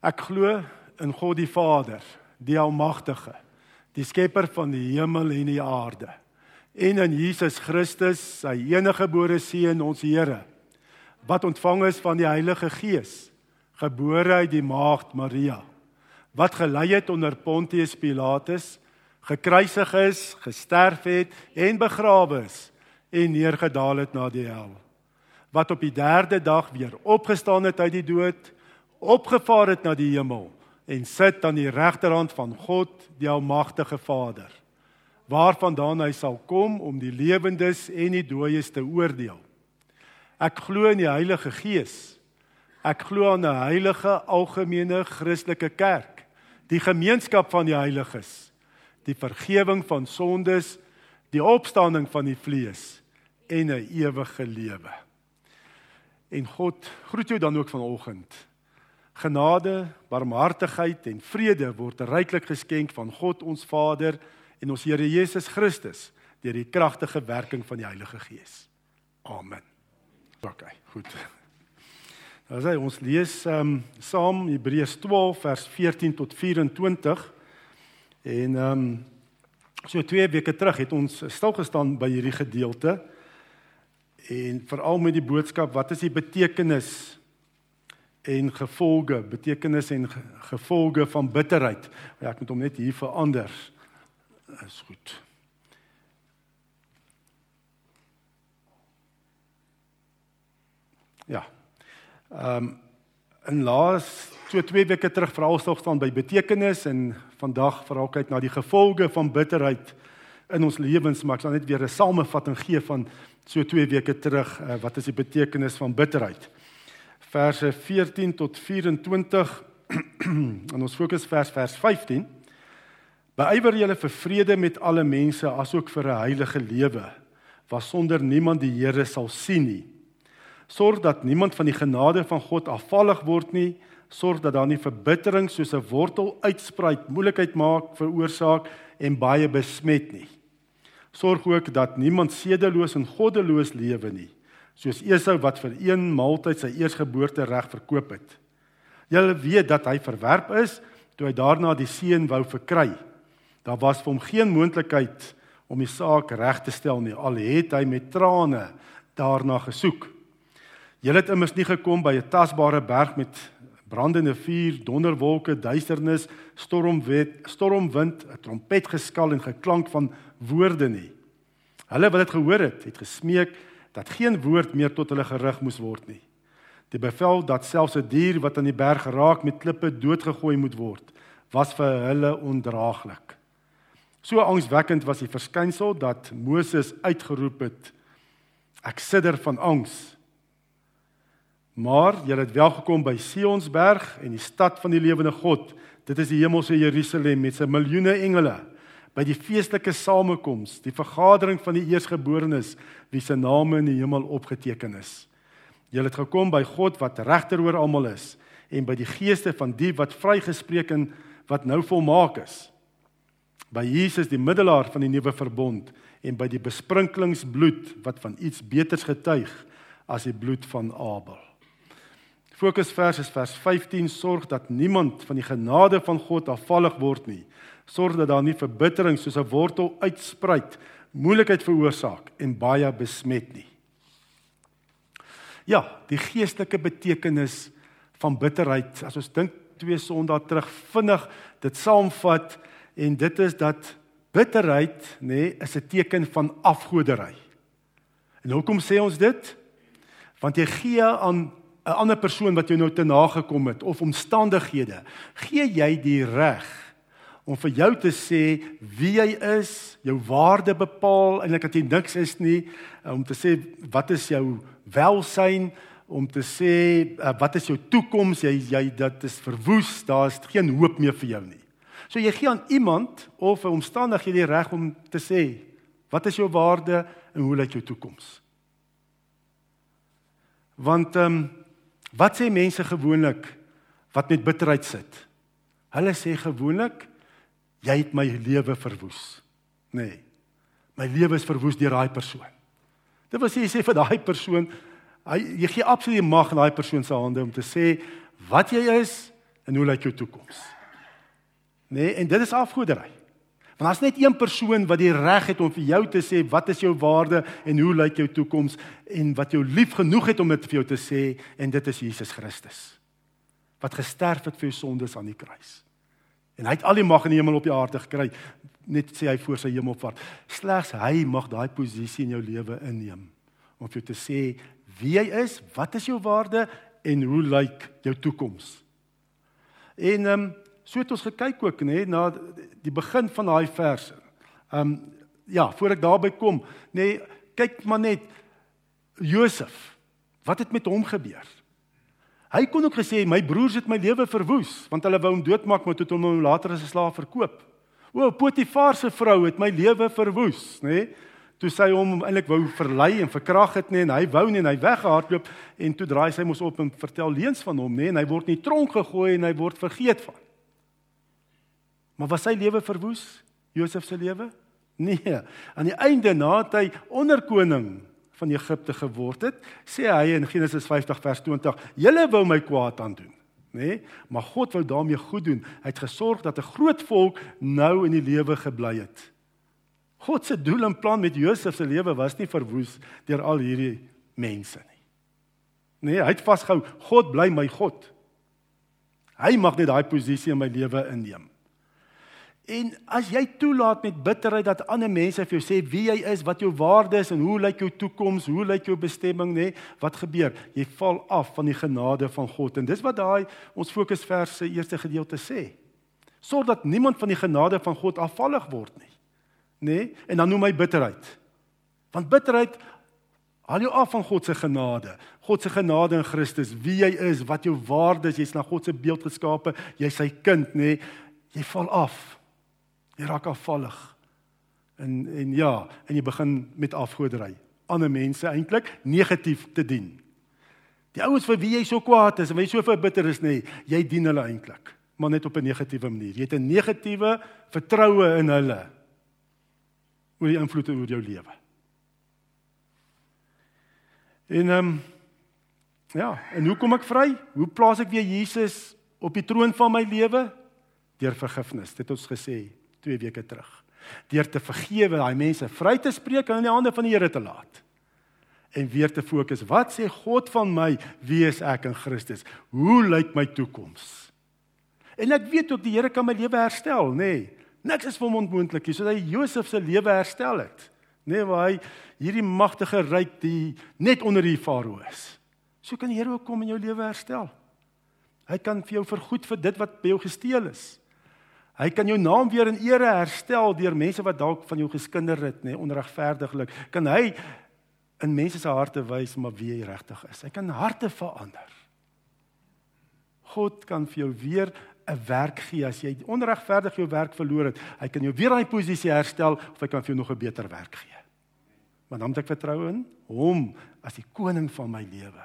Ek glo in God die Vader, die Almagtige, die skepper van die hemel en die aarde, en in Jesus Christus, sy enige gebore seun, ons Here, wat ontvang is van die Heilige Gees, gebore uit die maagd Maria, wat gelei het onder Pontius Pilatus, gekruisig is, gesterf het en begrawe is en neergedaal het na die hel, wat op die 3de dag weer opgestaan het uit die dood, opgevaar het na die hemel en sit aan die regterhand van God, die almagtige Vader, waarvandaan hy sal kom om die lewendes en die dooies te oordeel. Ek glo in die Heilige Gees. Ek glo aan 'n heilige algemene Christelike kerk, die gemeenskap van die heiliges, die vergifnis van sondes, die opstanding van die vlees en 'n ewige lewe. En God groet jou dan ook vanoggend Genade, barmhartigheid en vrede word ryklik geskenk van God ons Vader en ons Here Jesus Christus deur die kragtige werking van die Heilige Gees. Amen. OK, goed. Nou sê ons lees ehm um, saam Hebreërs 12 vers 14 tot 24 en ehm um, so twee weke terug het ons stil gestaan by hierdie gedeelte en veral met die boodskap wat is die betekenis en gevolge, betekenis en gevolge van bitterheid. Ja, ek moet hom net hier verander. Is goed. Ja. Ehm um, in laas so twee weke terug veral stil staan by betekenis en vandag veral kyk na die gevolge van bitterheid in ons lewens, maar ek sal net weer 'n samevatting gee van so twee weke terug uh, wat is die betekenis van bitterheid verse 14 tot 24 en ons fokus vers vers 15 Beywer julle vir vrede met alle mense asook vir 'n heilige lewe waar sonder niemand die Here sal sien nie. Sorg dat niemand van die genade van God afvallig word nie. Sorg dat daar nie verbittering soos 'n wortel uitspruit moeilikheid maak veroorsaak en baie besmet nie. Sorg ook dat niemand sedeloos en goddeloos lewe nie soos Esau wat vir een maaltyd sy eersgeboorte reg verkoop het. Julle weet dat hy verwerp is toe hy daarna die seun wou verkry. Daar was vir hom geen moontlikheid om die saak reg te stel nie al het hy met trane daarna gesoek. Julle het immers nie gekom by 'n tasbare berg met brandende vuur, donderwolke, duisternis, stormwind, stormwind, 'n trompetgeskal en geklank van woorde nie. Hulle wat dit gehoor het, het gesmeek dat geen woord meer tot hulle gerig moes word nie. Die bevel dat selfs 'n dier wat aan die berg geraak met klippe doodgegooi moet word, was vir hulle ondraaglik. So angswekkend was die verskynsel dat Moses uitgeroep het: Ek sidder van angs. Maar jy het wel gekom by Sionsberg en die stad van die lewende God. Dit is die hemelse Jerusalem met sy miljoene engele by die feestelike samekoms, die vergadering van die eersgeborenes wie se name in die hemel opgeteken is. Jy het gekom by God wat regter oor almal is en by die geeste van die wat vrygespreek en wat nou volmaak is. By Jesus die middelaar van die nuwe verbond en by die besprinklingsbloed wat van iets beters getuig as die bloed van Abel. Fokusvers is vers 15 sorg dat niemand van die genade van God afvallig word nie sorg dat daar nie verbittering soos 'n wortel uitspruit, moeilikheid veroorsaak en baie besmet nie. Ja, die geestelike betekenis van bitterheid, as ons dink twee Sondae terug vinnig dit saamvat en dit is dat bitterheid nê nee, is 'n teken van afgodery. En hoekom sê ons dit? Want jy gee aan 'n ander persoon wat jou nou te nagekom het of omstandighede, gee jy die reg om vir jou te sê wie jy is, jou waarde bepaal eintlik dat jy niks is nie, eh, om te sê wat is jou welsyn, om te sê uh, wat is jou toekoms, jy jy dit is verwoes, daar's geen hoop meer vir jou nie. So jy gee aan iemand of 'n omstandighede die reg om te sê wat is jou waarde en hoe lyk jou toekoms? Want ehm um, wat sê mense gewoonlik wat met bitterheid sit? Hulle sê gewoonlik jy het my lewe verwoes. Nee. My lewe is verwoes deur daai persoon. Dit wil sê jy sê vir daai persoon, hy jy gee absoluut mag in daai persoon se hande om te sê wat jy is En hoe lyk jou toekoms? Nee, en dit is afgoderry. Want daar's net een persoon wat die reg het om vir jou te sê wat is jou waarde en hoe lyk jou toekoms en wat jou lief genoeg het om dit vir jou te sê en dit is Jesus Christus. Wat gesterf het vir jou sondes aan die kruis. En hy het al die mag in die hemel op die aarde gekry, net sê hy voor sy hemelvaart. Slegs hy mag daai posisie in jou lewe inneem om vir jou te sê wie jy is, wat is jou waarde en hoe lyk jou toekoms. En ehm um, so het ons gekyk ook nê na die begin van daai vers. Ehm um, ja, voor ek daarby kom, nê, kyk maar net Josef. Wat het met hom gebeur? Hy kon ook gesê my broers het my lewe verwoes want hulle wou hom doodmaak maar toe het hom nou later as 'n slaaf verkoop. O, Potifar se vrou het my lewe verwoes, nê? Toe sy hom eintlik wou verlei en verkrag het nê en hy wou nie en hy weggehardloop en toe draai sy mos op en vertel leuns van hom nê en hy word in die tronk gegooi en hy word vergeet van. Maar was sy lewe verwoes? Josef se lewe? Nee. Aan die einde nadat hy onderkoning van Egipte geword het, sê hy in Genesis 50 vers 20: "Julle wou my kwaad aan doen." Nê? Nee, maar God wou daarmee goed doen. Hy het gesorg dat 'n groot volk nou in die lewe gebly het. God se doel en plan met Josef se lewe was nie verwoes deur al hierdie mense nie. Nee, hy het vasgehou, God bly my God. Hy mag net daai posisie in my lewe inneem. En as jy toelaat met bitterheid dat ander mense vir jou sê wie jy is, wat jou waarde is en hoe lyk jou toekoms, hoe lyk jou bestemming, nê? Wat gebeur? Jy val af van die genade van God. En dis wat daai ons fokusvers se eerste gedeelte sê. Sorg dat niemand van die genade van God afvallig word nie. Nê? En dan noem hy bitterheid. Want bitterheid haal jou af van God se genade. God se genade in Christus, wie jy is, wat jou waarde is, jy's na God se beeld geskape, jy's sy kind, nê? Jy val af. Jy raak afvallig. En en ja, en jy begin met afgodery. Ander mense eintlik negatief te dien. Die ouens vir wie jy so kwaad is en wie jy so verbitter is nê, jy dien hulle eintlik, maar net op 'n negatiewe manier. Jy het 'n negatiewe vertroue in hulle. Oor die invloed oor jou lewe. En ehm um, ja, en hoe kom ek vry? Hoe plaas ek weer Jesus op die troon van my lewe? Deur vergifnis. Dit het ons gesê 2 weke terug. Deur te vergewe, daai mense vry te spreek en in die hande van die Here te laat. En weer te fokus, wat sê God van my? Wie is ek in Christus? Hoe lyk my toekoms? En ek weet ook die Here kan my lewe herstel, nê? Nee. Niks is vir hom onmoontlik nie, soos hy Josef se lewe herstel het. Nê, nee, waar hy hierdie magtige ryk die net onder die farao is. So kan die Here ook kom en jou lewe herstel. Hy kan vir jou vergoed vir dit wat by jou gesteel is. Hy kan jou naam weer in ere herstel deur mense wat dalk van jou geskinder het, nê, onregverdiglik. Kan hy in mense se harte wys maar wie hy regtig is. Hy kan harte verander. God kan vir jou weer 'n werk gee as jy onregverdig jou werk verloor het. Hy kan jou weer aan die posisie herstel of hy kan vir jou nog 'n beter werk gee. Maar dan moet ek vertrou in hom as die koning van my lewe.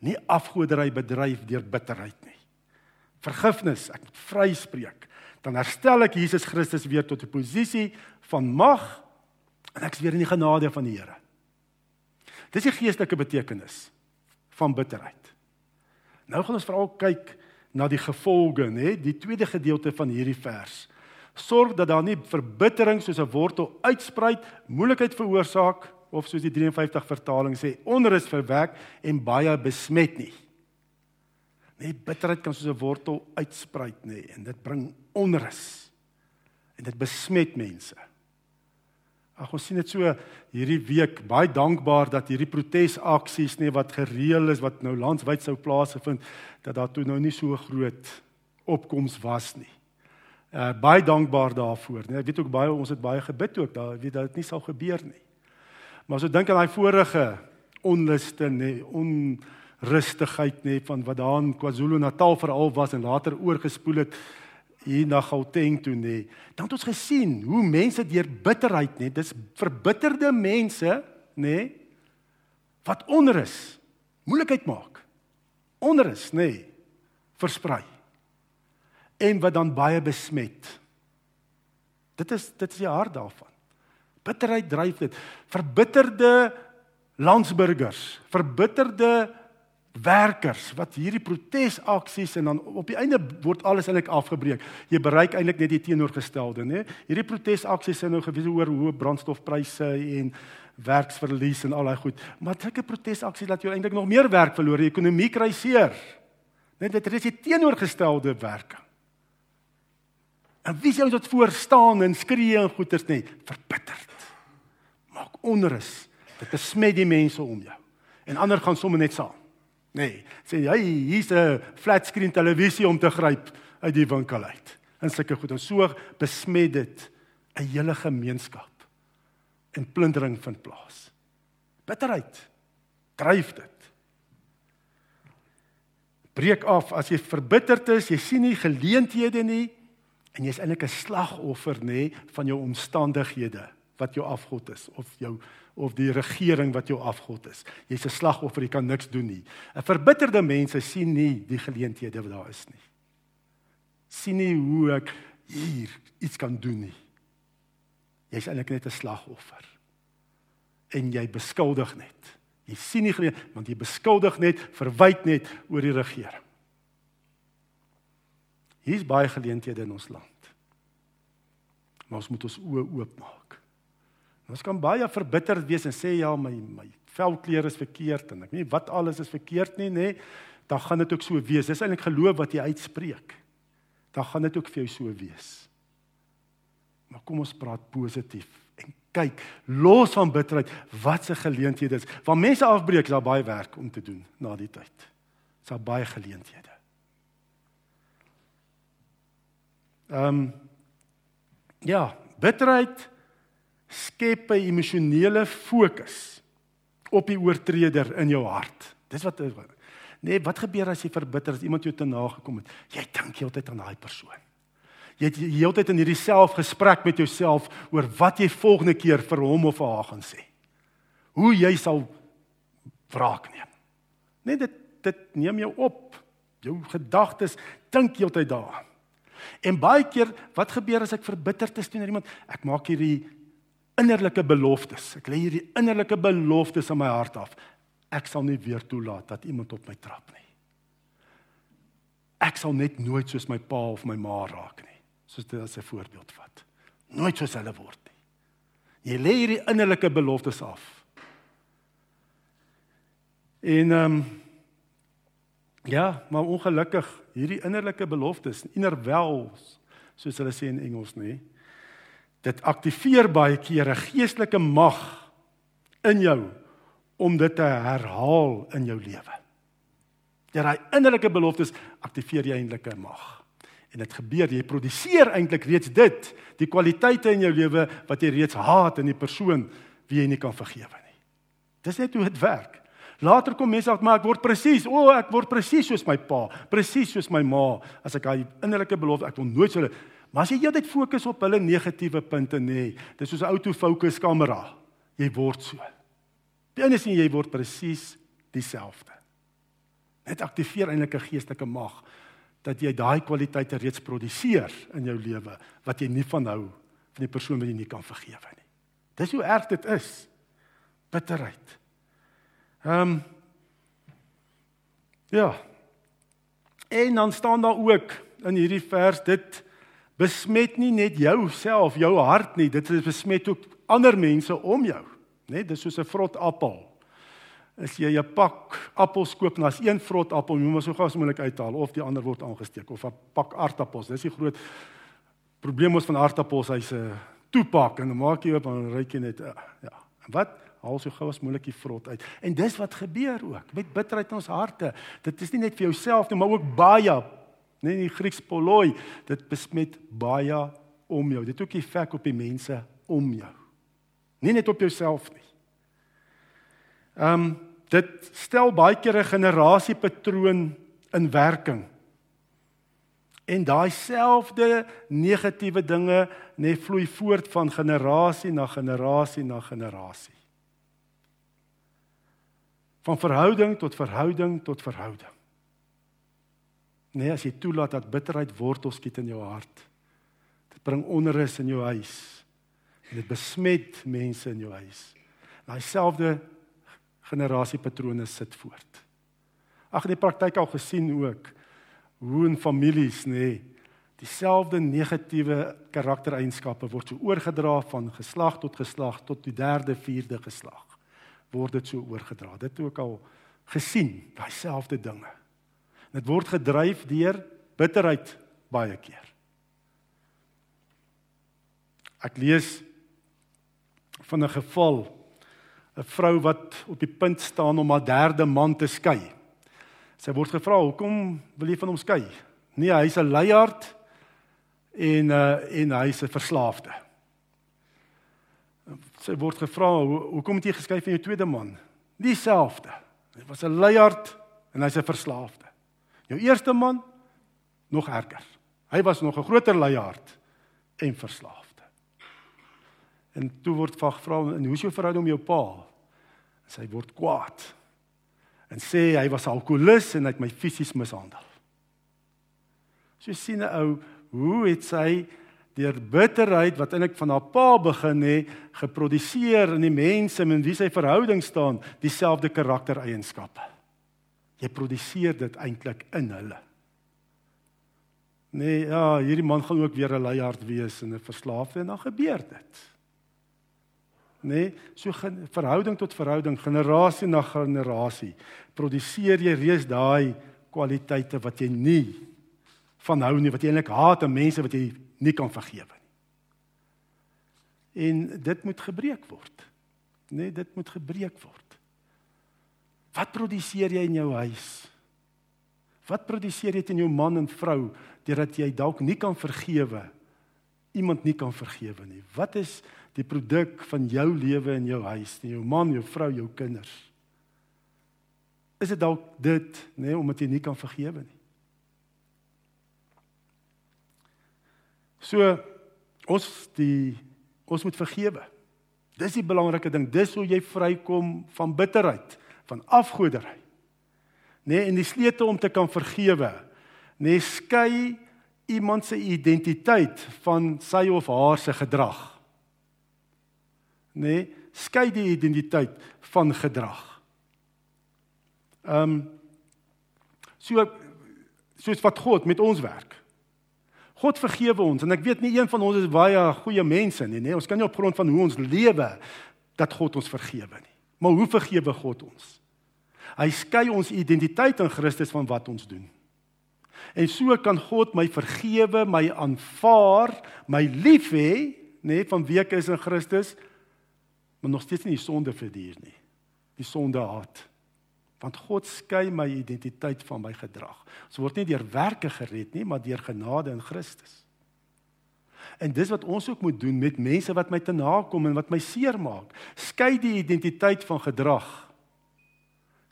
Nie afgodery bedryf deur bitterheid nie. Vergifnis, ek moet vryspreek dan herstel ek Jesus Christus weer tot 'n posisie van mag en ek's weer in die genade van die Here. Dis die geestelike betekenis van bitterheid. Nou gaan ons veral kyk na die gevolge, nê, die tweede gedeelte van hierdie vers. Sorg dat daar nie verbittering soos 'n wortel uitspruit, moeilikheid veroorsaak of soos die 53 vertaling sê, onrus verwek en baie besmet nie. Nee, bitterheid kan soos 'n wortel uitspruit nê nee, en dit bring onrus. En dit besmet mense. Ag ons sien dit so hierdie week baie dankbaar dat hierdie protesaksies nê nee, wat gereël is wat nou landwyd sou plaasvind dat daar toe nou nie so groot opkoms was nie. Uh baie dankbaar daarvoor nê. Nee. Ek weet ook baie ons het baie gebid ook daar weet dat dit nie sal gebeur nie. Maar as so ek dink aan daai vorige onluste nê, nee, on rustigheid nê van wat daar in KwaZulu-Natal veral was en later oorgespoel het hier na Gauteng toe nê. Dan het ons gesien hoe mense deur bitterheid nê, dis verbitterde mense nê wat onrus moeilikheid maak. Onrus nê versprei. En wat dan baie besmet. Dit is dit is die hart daarvan. Bitterheid dryf dit. Verbitterde landsburgers, verbitterde werkers wat hierdie protesaksies en dan op die einde word alles eintlik afgebreek. Jy bereik eintlik net die teenoorgestelde, né? Hierdie protesaksies is nou gewees oor hoë brandstofpryse en werksverlies en al daai goed. Maar sulke protesaksies laat jou eintlik nog meer werk verloor. Die ekonomie kry seer. Net dit is die teenoorgestelde werking. En wie sou dit voor staan en skree en goeters net verbitterd. Maak onrus. Dit besmet die mense om jou. En ander gaan sommer net saam. Nee, sê jy hier's 'n flat screen televisie om te gryp uit die winkel uit. En sulke goed en so besmet dit 'n hele gemeenskap. En plundering vind plaas. Bitterheid dryf dit. Breek af as jy verbitterd is, jy sien nie geleenthede nie en jy's eintlik 'n slagoffer nê van jou omstandighede wat jou afgod is of jou of die regering wat jou afgod is. Jy's 'n slagoffer, jy kan niks doen nie. 'n Verbitterde mense sien nie die geleenthede wat daar is nie. sien nie hoe ek hier iets kan doen nie. Jy's eintlik net 'n slagoffer. En jy beskuldig net. Jy sien nie geleenthede want jy beskuldig net, verwyd net oor die regering. Hier's baie geleenthede in ons land. Maar ons moet ons oë oopmaak. Ons kan baie verbitterd wees en sê ja, my my velkleur is verkeerd en ek weet wat alles is verkeerd nie, nê? Dan gaan dit ook so wees. Dis eintlik geloof wat jy uitspreek. Dan gaan dit ook vir jou so wees. Maar kom ons praat positief en kyk los van bitterheid wat se geleenthede is. Waar mense afbreek, daar baie werk om te doen na die tyd. Is daar baie geleenthede. Ehm um, ja, bitterheid skep 'n emosionele fokus op die oortreder in jou hart. Dis wat nee, wat gebeur as jy verbitter as iemand jou te nagekom het? Jy dink heeltyd aan daai persoon. Jy het heeltyd in hierdie selfgesprek met jouself oor wat jy volgende keer vir hom of haar gaan sê. Hoe jy sal wraak neem. Net dit dit neem jou op. Jou gedagtes dink heeltyd daaraan. En baie keer, wat gebeur as ek verbitterd is teenoor iemand? Ek maak hierdie innerlike beloftes. Ek lê hierdie innerlike beloftes in my hart af. Ek sal nie weer toelaat dat iemand op my trap nie. Ek sal net nooit soos my pa of my ma raak nie. Soos dit as 'n voorbeeld vat. Nooit soos hulle word nie. Jy lê hierdie innerlike beloftes af. En ehm um, ja, maar ongelukkig hierdie innerlike beloftes, inner wells, soos hulle sê in Engels, nê? Dit aktiveer baie keer 'n geestelike mag in jou om dit te herhaal in jou lewe. Deur daai innerlike beloftes aktiveer jy eintlik 'n mag. En dit gebeur, jy produseer eintlik reeds dit, die kwaliteite in jou lewe wat jy reeds haat in die persoon wie jy nie kan vergewe nie. Dis net hoe dit werk. Later kom mense af maar ek word presies, o, oh, ek word presies soos my pa, presies soos my ma as ek daai innerlike belofte ek wil nooit so Maar as jy heeltyd fokus op hulle negatiewe punte nê, dis soos 'n autofokus kamera. Jy word so. Die enigste jy word presies dieselfde. Dit aktiveer eintlik 'n geestelike mag dat jy daai kwaliteite reeds produseer in jou lewe wat jy nie van hou van die persoon wat jy nie kan vergewe nie. Dis hoe erg dit is. Bitterheid. Ehm um, Ja. En dan staan daar ook in hierdie vers dit besmet nie net jouself, jou hart nie, dit besmet ook ander mense om jou, né? Dis soos 'n vrot appel. As jy 'n pak appels koop en as een vrot appel, jy moet so gou as moontlik uithaal of die ander word aangesteek of 'n pak aardappels. Dis die groot probleem ons van aardappels, hy's 'n toepak en dan maak jy oop en ryk jy net uh, ja. En wat? Haal so gou as moontlik die vrot uit. En dis wat gebeur ook met bitterheid in ons harte. Dit is nie net vir jouself nie, maar ook baie Nee, die Grieks poloi, dit besmet baie om jou. Dit het ook effek op die mense om jou. Nie net op jouself nie. Ehm um, dit stel baie keer 'n generasiepatroon in werking. En daai selfde negatiewe dinge net vloei voort van generasie na generasie na generasie. Van verhouding tot verhouding tot verhouding. Nee, as jy toelaat dat bitterheid wortels skiet in jou hart. Dit bring onrus in jou huis. En dit besmet mense in jou huis. Daai selfde generasiepatrone sit voort. ag in die praktyk al gesien ook hoe in families nê nee, dieselfde negatiewe karaktereienskappe word so oorgedra van geslag tot geslag tot die derde, vierde geslag. Word dit so oorgedra. Dit ook al gesien, daai selfde dinge. Dit word gedryf deur bitterheid baie keer. Ek lees van 'n geval 'n vrou wat op die punt staan om haar derde man te skei. Sy word gevra, "Hoekom wil jy van hom skei?" Nee, hy's 'n leiaard en uh en hy's 'n verslaafde. Sy word gevra, "Hoekom het jy geskei van jou tweede man?" Dieselfde. Hy was 'n leiaard en hy's 'n verslaafde. Jou eerste man nog erger. Hy was nog 'n groter leiaard en verslaaf. En toe word vag vra en hoe is jou verhouding met jou pa? En sy word kwaad. En sê hy was alkolikus en hy het my fisies mishandel. So sien 'n ou hoe het sy deur bitterheid wat eintlik van haar pa begin het, geproduseer in die mense met wie sy verhouding staan, dieselfde karaktereienskappe. Jy produseer dit eintlik in hulle. Nee, ja, hierdie man gaan ook weer 'n leiaard wees en 'n verslaafde en dan gebeur dit? Nee, so verhouding tot verhouding, generasie na generasie, produseer jy reeds daai kwaliteite wat jy nie van hou nie, wat jy eintlik haat aan mense wat jy nie kan vergewe nie. En dit moet gebreek word. Nee, dit moet gebreek word. Wat produseer jy in jou huis? Wat produseer jy in jou man en vrou deurdat jy dalk nie kan vergewe iemand nie kan vergewe nie? Wat is die produk van jou lewe in jou huis, in jou man, jou vrou, jou kinders. Is dit dalk dit, nê, nee, omdat jy nie kan vergewe nie? So ons die ons moet vergewe. Dis die belangrike ding. Dis hoe jy vrykom van bitterheid, van afgoderry. Nê, nee, en die sleutel om te kan vergewe, nê, nee, skei iemand se identiteit van sy of haar se gedrag nê, nee, skei die identiteit van gedrag. Ehm um, so soos wat God met ons werk. God vergewe ons en ek weet nie een van ons is baie goeie mense nie, nê. Nee, ons kan nie op grond van hoe ons lewe dat God ons vergewe nie. Maar hoe vergewe God ons? Hy skei ons identiteit in Christus van wat ons doen. En so kan God my vergewe, my aanvaar, my lief hê, nê, nee, van wie ek is in Christus maar nog steeds nie die sonde verduur nie. Die sonde haat. Want God skei my identiteit van my gedrag. Ons word nie deur werke gered nie, maar deur genade in Christus. En dis wat ons ook moet doen met mense wat my te nakom en wat my seermaak. Skei die identiteit van gedrag.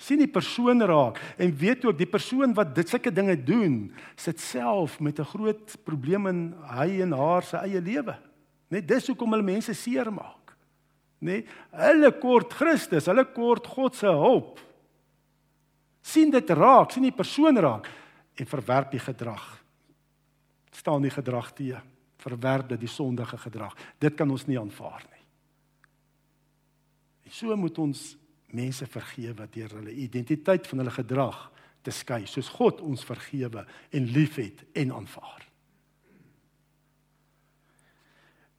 Sien die persoon raak en weet ook die persoon wat dit sulke dinge doen, sit self met 'n groot probleem in hy en haar se eie lewe. Net dis hoekom hulle mense seermaak nê? Nee, hulle kort Christus, hulle kort God se hulp. sien dit raak, sien die persoon raak en verwerp die gedrag. staan die gedrag te verwerp dit die sondige gedrag. Dit kan ons nie aanvaar nie. En so moet ons mense vergewe deur hulle identiteit van hulle gedrag te skei, soos God ons vergewe en liefhet en aanvaar.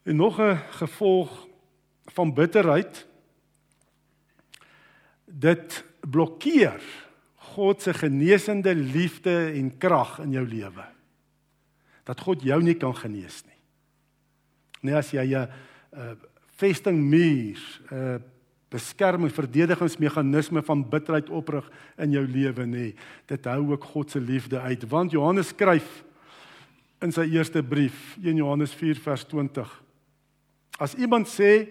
En nog 'n gevolg van bitterheid dit blokkeer God se genesende liefde en krag in jou lewe. Dat God jou nie kan genees nie. Nee as jy 'n uh, vestingmuur, 'n uh, beskerming, verdedigingsmeganisme van bitterheid oprig in jou lewe nê. Dit hou ook God se liefde uit. Want Johannes skryf in sy eerste brief, 1 Johannes 4 vers 20. As iemand sê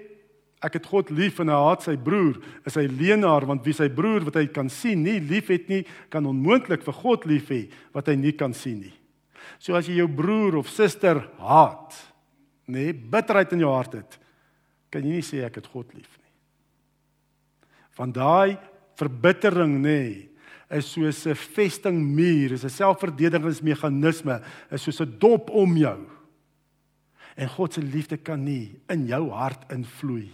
ek het God lief en hy haat sy broer, is hy leenaar want wie sy broer wat hy kan sien nie liefhet nie, kan onmoontlik vir God lief hê wat hy nie kan sien nie. So as jy jou broer of suster haat, nê, nee, bitterheid in jou hart het, kan jy nie sê ek het God lief nie. Van daai verbittering nê, nee, is soos 'n vestingmuur, is 'n selfverdedigingsmeganisme, is soos 'n dop om jou. En God se liefde kan nie in jou hart invloei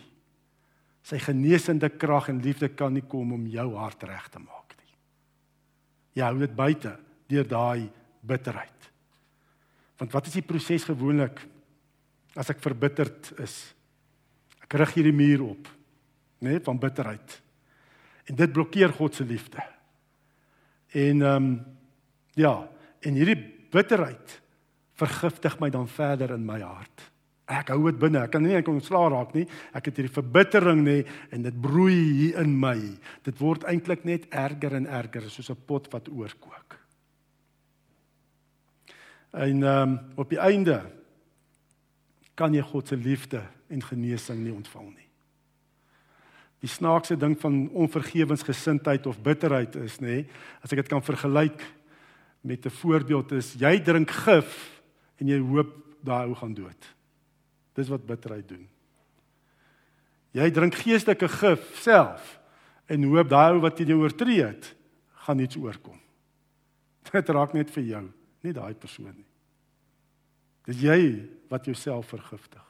Sy genesende krag en liefde kan nie kom om jou hart reg te maak nie. Jy hou dit buite deur daai bitterheid. Want wat is die proses gewoonlik as ek verbitterd is? Ek rig hierdie muur op, né, nee, van bitterheid. En dit blokkeer God se liefde. En ehm um, ja, en hierdie bitterheid vergiftig my dan verder in my hart. Ek hou dit binne. Ek kan nie ek ontslaa raak nie. Ek het hierdie verbittering nê en dit broei hier in my. Dit word eintlik net erger en erger soos 'n pot wat oorkook. En ehm um, op die einde kan jy God se liefde en genesing nie ontvang nie. Die snaakse ding van onvergewensgesindheid of bitterheid is nê, as ek dit kan vergelyk met 'n voorbeeld is jy drink gif en jy hoop daai ou gaan dood. Dis wat bitterheid doen. Jy drink geestelike gif self en hoop daai ou wat teen jou oortree het, gaan iets oorkom. Dit raak net vir jou nie daai persoon nie. Dis jy wat jouself vergiftig.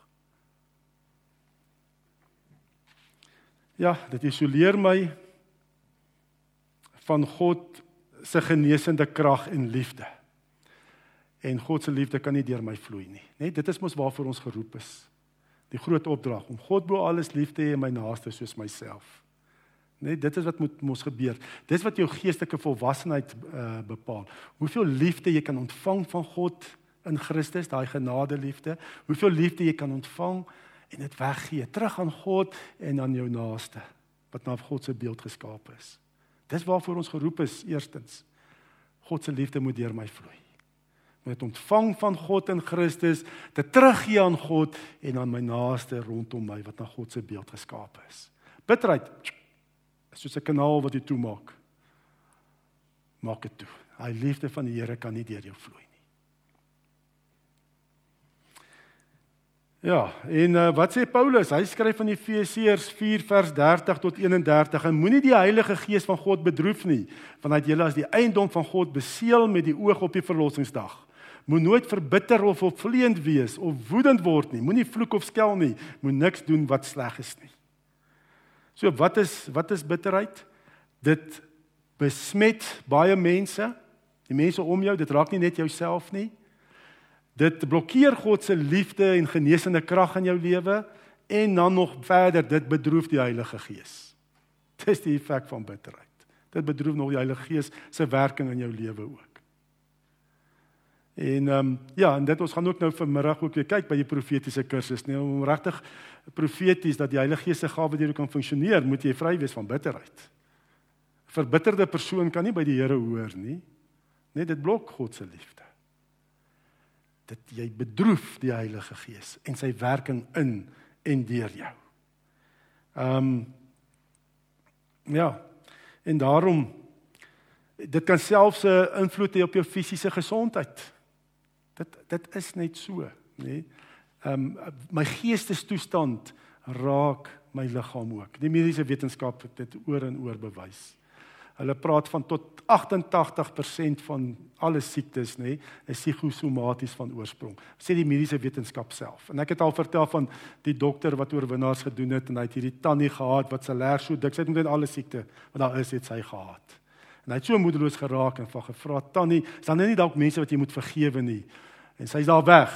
Ja, dit isoleer my van God se genesende krag en liefde. En God se liefde kan nie deur my vloei nie. Net dit is mos waarvoor ons geroep is. Die groot opdrag om God bo alles lief te hê en my naaste soos myself. Net dit is wat moet mos gebeur. Dis wat jou geestelike volwassenheid uh, bepaal. Hoeveel liefde jy kan ontvang van God in Christus, daai genade liefde. Hoeveel liefde jy kan ontvang en dit weggee terug aan God en aan jou naaste wat na God se beeld geskaap is. Dis waarvoor ons geroep is eerstens. God se liefde moet deur my vloei. Moet ontvang van God in Christus, dit teruggee aan God en aan my naaste rondom my wat na God se beeld geskaap is. Bitterheid soos 'n kanaal wat jy toemaak. Maak dit toe. Hy liefde van die Here kan nie deur jou vloei nie. Ja, en uh, wat sê Paulus? Hy skryf aan Efesiërs 4 vers 30 tot 31 en moenie die Heilige Gees van God bedroef nie, want hy het julle as die eiendom van God beseël met die oog op die verlossingsdag. Moet nooit verbitter of opvleend wees of woedend word nie. Moenie vloek of skel nie. Moet niks doen wat sleg is nie. So wat is wat is bitterheid? Dit besmet baie mense. Die mense om jou, dit raak nie net jouself nie. Dit blokkeer God se liefde en genesende krag in jou lewe en dan nog verder dit bedroef die Heilige Gees. Dis die effek van bitterheid. Dit bedroef nog die Heilige Gees se werking in jou lewe ook. En ehm um, ja, en dit ons gaan ook nou vanmiddag ook weer kyk by die profetiese kursus, nee, om regtig profeties dat die Heilige Gees se gawe deur kan funksioneer, moet jy vry wees van bitterheid. Verbitterde persoon kan nie by die Here hoor nie. Net dit blok God se liefde. Dit jy bedroef die Heilige Gees en sy werking in en deur jou. Ehm um, ja. En daarom dit kan selfs 'n invloed hê op jou fisiese gesondheid. Dit dit is net so, nê? Ehm um, my geestestoestand raak my liggaam ook. Die mediese wetenskap het dit oor en oor bewys. Hulle praat van tot 88% van alle siektes nê is psigosomaties van oorsprong. Sê die mediese wetenskap self. En ek het al vertel van die dokter wat oorwinnaars gedoen het en hy het hierdie tannie gehad wat se leer so dik sy het met alle siekte wat daar is het sy gehad. En hy het so moedeloos geraak en van gevra tannie, is daar nie dalk mense wat jy moet vergewe nie? En sy's daar weg.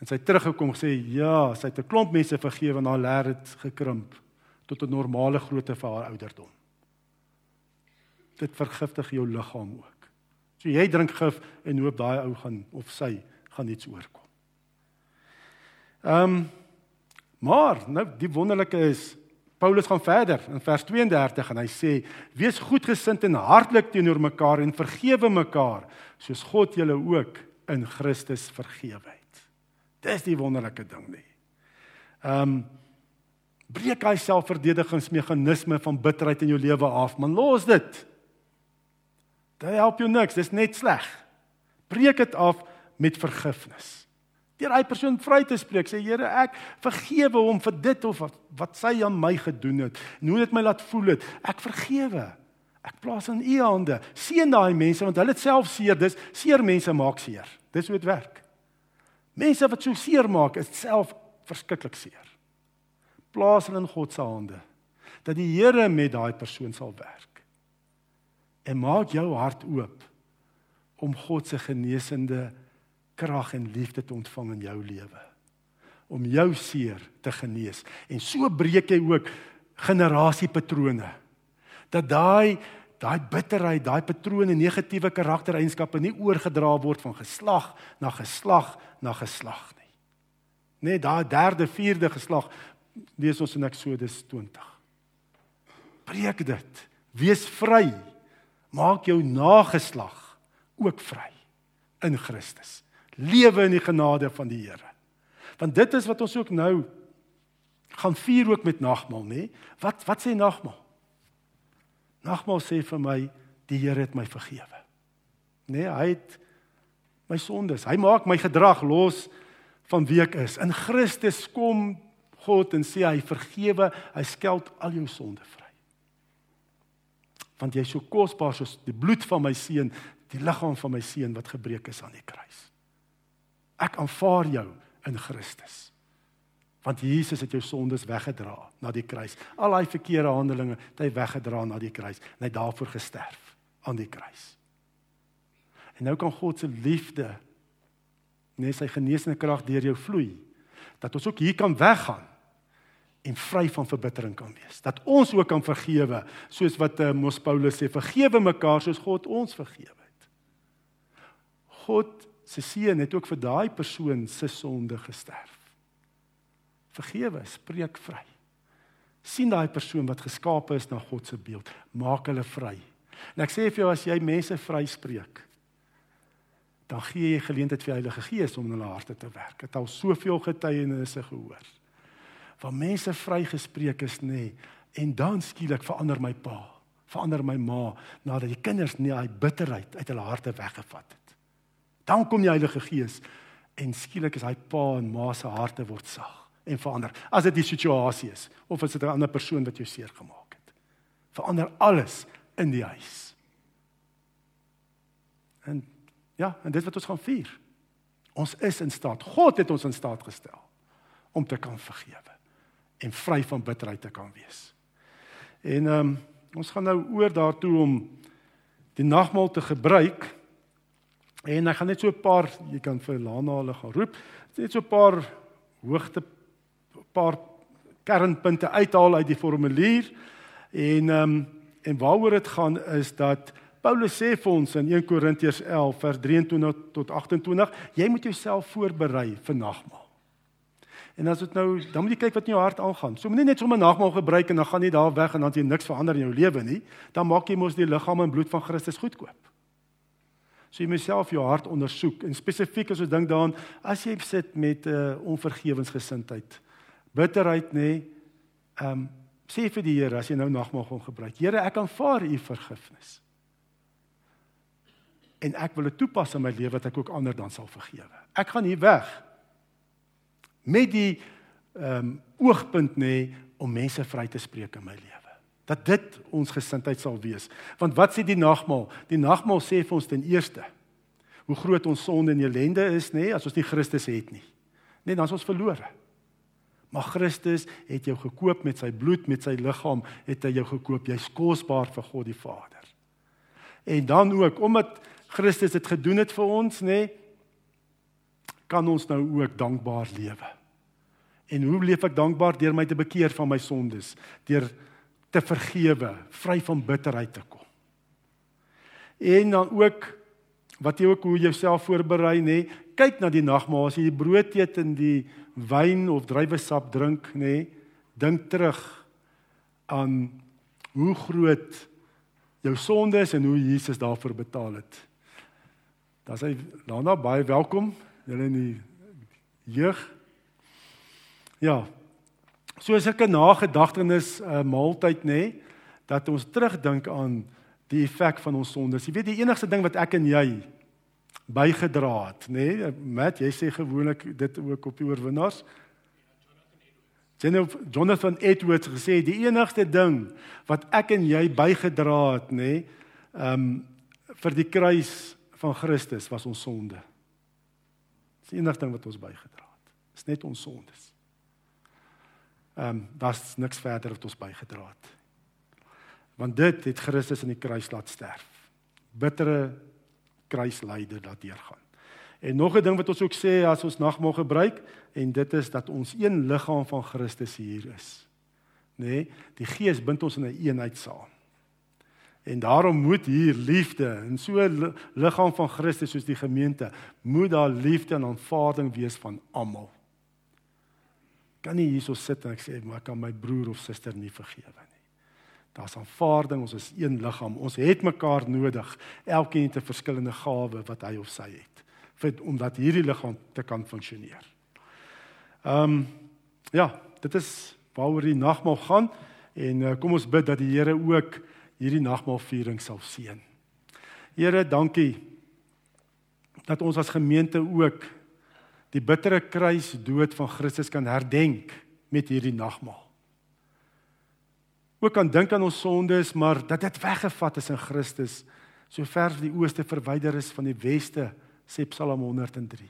En sy het teruggekom sê ja, sy het 'n klomp mense vergewe en haar leer het gekrimp tot 'n normale grootte vir haar ouderdom. Dit vergiftig jou liggaam ook. So jy drink gif en hoop daai ou gaan of sy gaan iets oorkom. Ehm um, maar nou die wonderlike is Paulus gaan verder in vers 32 en hy sê: "Wees goedgesind en hartlik teenoor mekaar en vergewe mekaar, soos God julle ook in Christus vergewe het." Dis die wonderlike ding nie. Ehm um, breek hy selfverdedigingsmeganisme van bitterheid in jou lewe af, man, los dit. Dit help jou niks, dis net sleg. Breek dit af met vergifnis. Deur hy persoon vry te spreek sê Here ek vergewe hom vir dit of wat, wat sy aan my gedoen het en hoe dit my laat voel het. Ek vergewe. Ek plaas in u hande. Seën daai mense want hulle het self seer. Dis seer mense maak seer. Dis hoe dit werk. Mense wat so seer maak is self verskriklik seer. Plaas hulle in God se hande dat die Here met daai persoon sal werk en maak jou hart oop om God se genesende krag en liefde te ontvang in jou lewe. Om jou seer te genees. En so breek jy ook generasiepatrone. Dat daai daai bitterheid, daai patrone, negatiewe karaktereienskappe nie oorgedra word van geslag na geslag na geslag nie. Net daai derde, vierde geslag lees ons in Eksodus 20. Breek dit. Wees vry. Maak jou nageslag ook vry in Christus. Lewe in die genade van die Here. Want dit is wat ons ook nou gaan vier ook met nagmaal, nê? Wat wat sê nagmaal? Nagmaal sê vir my die Here het my vergewe. Nê, hy het my sondes. Hy maak my gedrag los van wie ek is. In Christus kom God en sê hy vergewe, hy skeld al jou sonde vry. Want jy is so kosbaar soos die bloed van my seun, die liggaam van my seun wat gebreek is aan die kruis. Ek aanvaar jou in Christus. Want Jesus het jou sondes weggedra na die kruis. Al daai verkeerde handelinge het hy weggedra na die kruis en hy daarvoor gesterf aan die kruis. En nou kan God se liefde net sy genesende krag deur jou vloei dat ons ook hier kan weggaan en vry van verbittering kan wees. Dat ons ook kan vergewe soos wat uh, Mos Paulus sê, vergewe mekaar soos God ons vergewe het. God se seun het ook vir daai persoon se sonde gesterf. Vergewe, spreek vry. sien daai persoon wat geskape is na God se beeld, maak hulle vry. En ek sê vir jou as jy mense vryspreek, dan gee jy geleentheid vir die Heilige Gees om in hulle harte te werk. Ek het al soveel getuienisse gehoor van mense vrygespreek is nê nee, en dan skielik verander my pa, verander my ma nadat die kinders nie daai bitterheid uit hulle harte weggevat het. Dan kom die Heilige Gees en skielik is hy pa en ma se harte word sag en verander. As dit die situasie is of as dit 'n ander persoon wat jou seer gemaak het. Verander alles in die huis. En ja, en dit wat ons gaan vier. Ons is in staat. God het ons in staat gestel om te kan vergewe en vry van bitterheid te kan wees. En ehm um, ons gaan nou oor daartoe om die nagmaal te gebruik. En ek gaan net so 'n paar, jy kan vir Lana hulle gaan roep. Net so 'n paar hoogte paar kernpunte uithaal uit die formulier en ehm um, en waaroor dit gaan is dat Paulus sê vir ons in 1 Korintiërs 11 vers 23 tot 28 jy moet jouself voorberei vir nagmaal. En as dit nou dan moet jy kyk wat in jou hart aangaan. So moenie net sommer nagmaal gebruik en dan gaan jy daar weg en dan jy niks verander in jou lewe nie. Dan maak jy mos die liggaam en bloed van Christus goedkoop. So jy moet self jou hart ondersoek en spesifiek as jy dink daaraan as jy sit met 'n uh, onvergewensgesindheid bitterheid nê. Ehm um, sê vir die Here as jy nou nagmaal gaan gebruik. Here, ek aanvaar u vergifnis. En ek wil dit toepas in my lewe dat ek ook ander dan sal vergewe. Ek gaan hier weg met die ehm um, oogpunt nê om mense vry te spreek in my lewe. Dat dit ons gesindheid sal wees. Want wat sê die nagmaal? Die nagmaal sê vir ons ten eerste hoe groot ons sonde en ellende is nê as ons nie Christus het nie. Nee, dan is ons verlore. Maar Christus het jou gekoop met sy bloed, met sy liggaam, het hy jou gekoop. Jy's kosbaar vir God die Vader. En dan ook omdat Christus dit gedoen het vir ons, nê, kan ons nou ook dankbaar lewe. En hoe leef ek dankbaar deur my te bekeer van my sondes, deur te vergewe, vry van bitterheid te kom. En dan ook wat jy ook hoe jouself voorberei nê kyk na die nagmaal. As jy die brood eet en die wyn of druiwesap drink nê dink terug aan hoe groot jou sonde is en hoe Jesus daarvoor betaal het. Dan sê Lana baie welkom julle in die jeug ja so as ek 'n nagedagtenis 'n uh, maaltyd nê dat ons terugdink aan die effek van ons sondes. Jy weet die enigste ding wat ek en jy bygedra het, nê? Nee, Matt, jy sê gewoonlik dit ook op die oorwinnaars. Jonathan Edwards gesê die enigste ding wat ek en jy bygedra het, nê, nee, ehm um, vir die kruis van Christus was ons sonde. Dis die enigste ding wat ons bygedra het. Dis net ons sondes. Ehm um, daar's niks verder wat ons bygedra het want dit het Christus in die kruis laat sterf. bittere kruislyder daardeur gaan. En nog 'n ding wat ons ook sê as ons nagmaal gebruik en dit is dat ons een liggaam van Christus hier is. Nê? Nee, die Gees bind ons in 'n een eenheid saam. En daarom moet hier liefde in so 'n liggaam van Christus soos die gemeente, moet daar liefde en aanvaarding wees van almal. Kan nie hierso sit en ek sê maar kan my broer of suster nie vergewe nie. Daar's aanvaarding, ons is een liggaam. Ons het mekaar nodig. Elkeen het 'n verskillende gawe wat hy of sy het vir omdat hierdie liggaam te kan funksioneer. Ehm um, ja, dit is waaroor die nagmaal gaan en uh, kom ons bid dat die Here ook hierdie nagmaalviering sal seën. Here, dankie dat ons as gemeente ook die bittere kruis dood van Christus kan herdenk met hierdie nagmaal. Ook kan dink aan ons sondes, maar dat dit weggevat is in Christus, so ver as die ooste verwyder is van die weste, sê Psalm 103.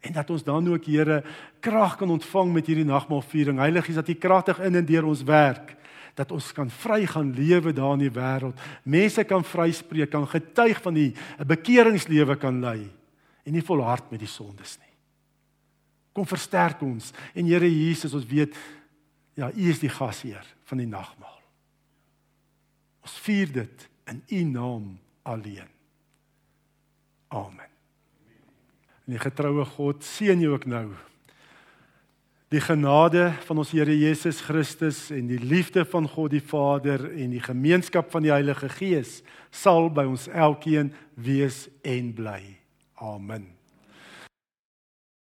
En dat ons dan ook Here krag kan ontvang met hierdie nagmaalviering. Heilig is dat U kragtig in en deur ons werk dat ons kan vry gaan lewe daar in die wêreld. Mense kan vryspreek, kan getuig van die 'n bekeringslewe kan lei en nie volhard met die sondes nie. Kom versterk ons en Here Jesus, ons weet ja, U is die gasheer van die nagmaal. Ons vier dit in U naam alleen. Amen. En die getroue God seën jou ook nou Die genade van ons Here Jesus Christus en die liefde van God die Vader en die gemeenskap van die Heilige Gees sal by ons elkeen wees en bly. Amen.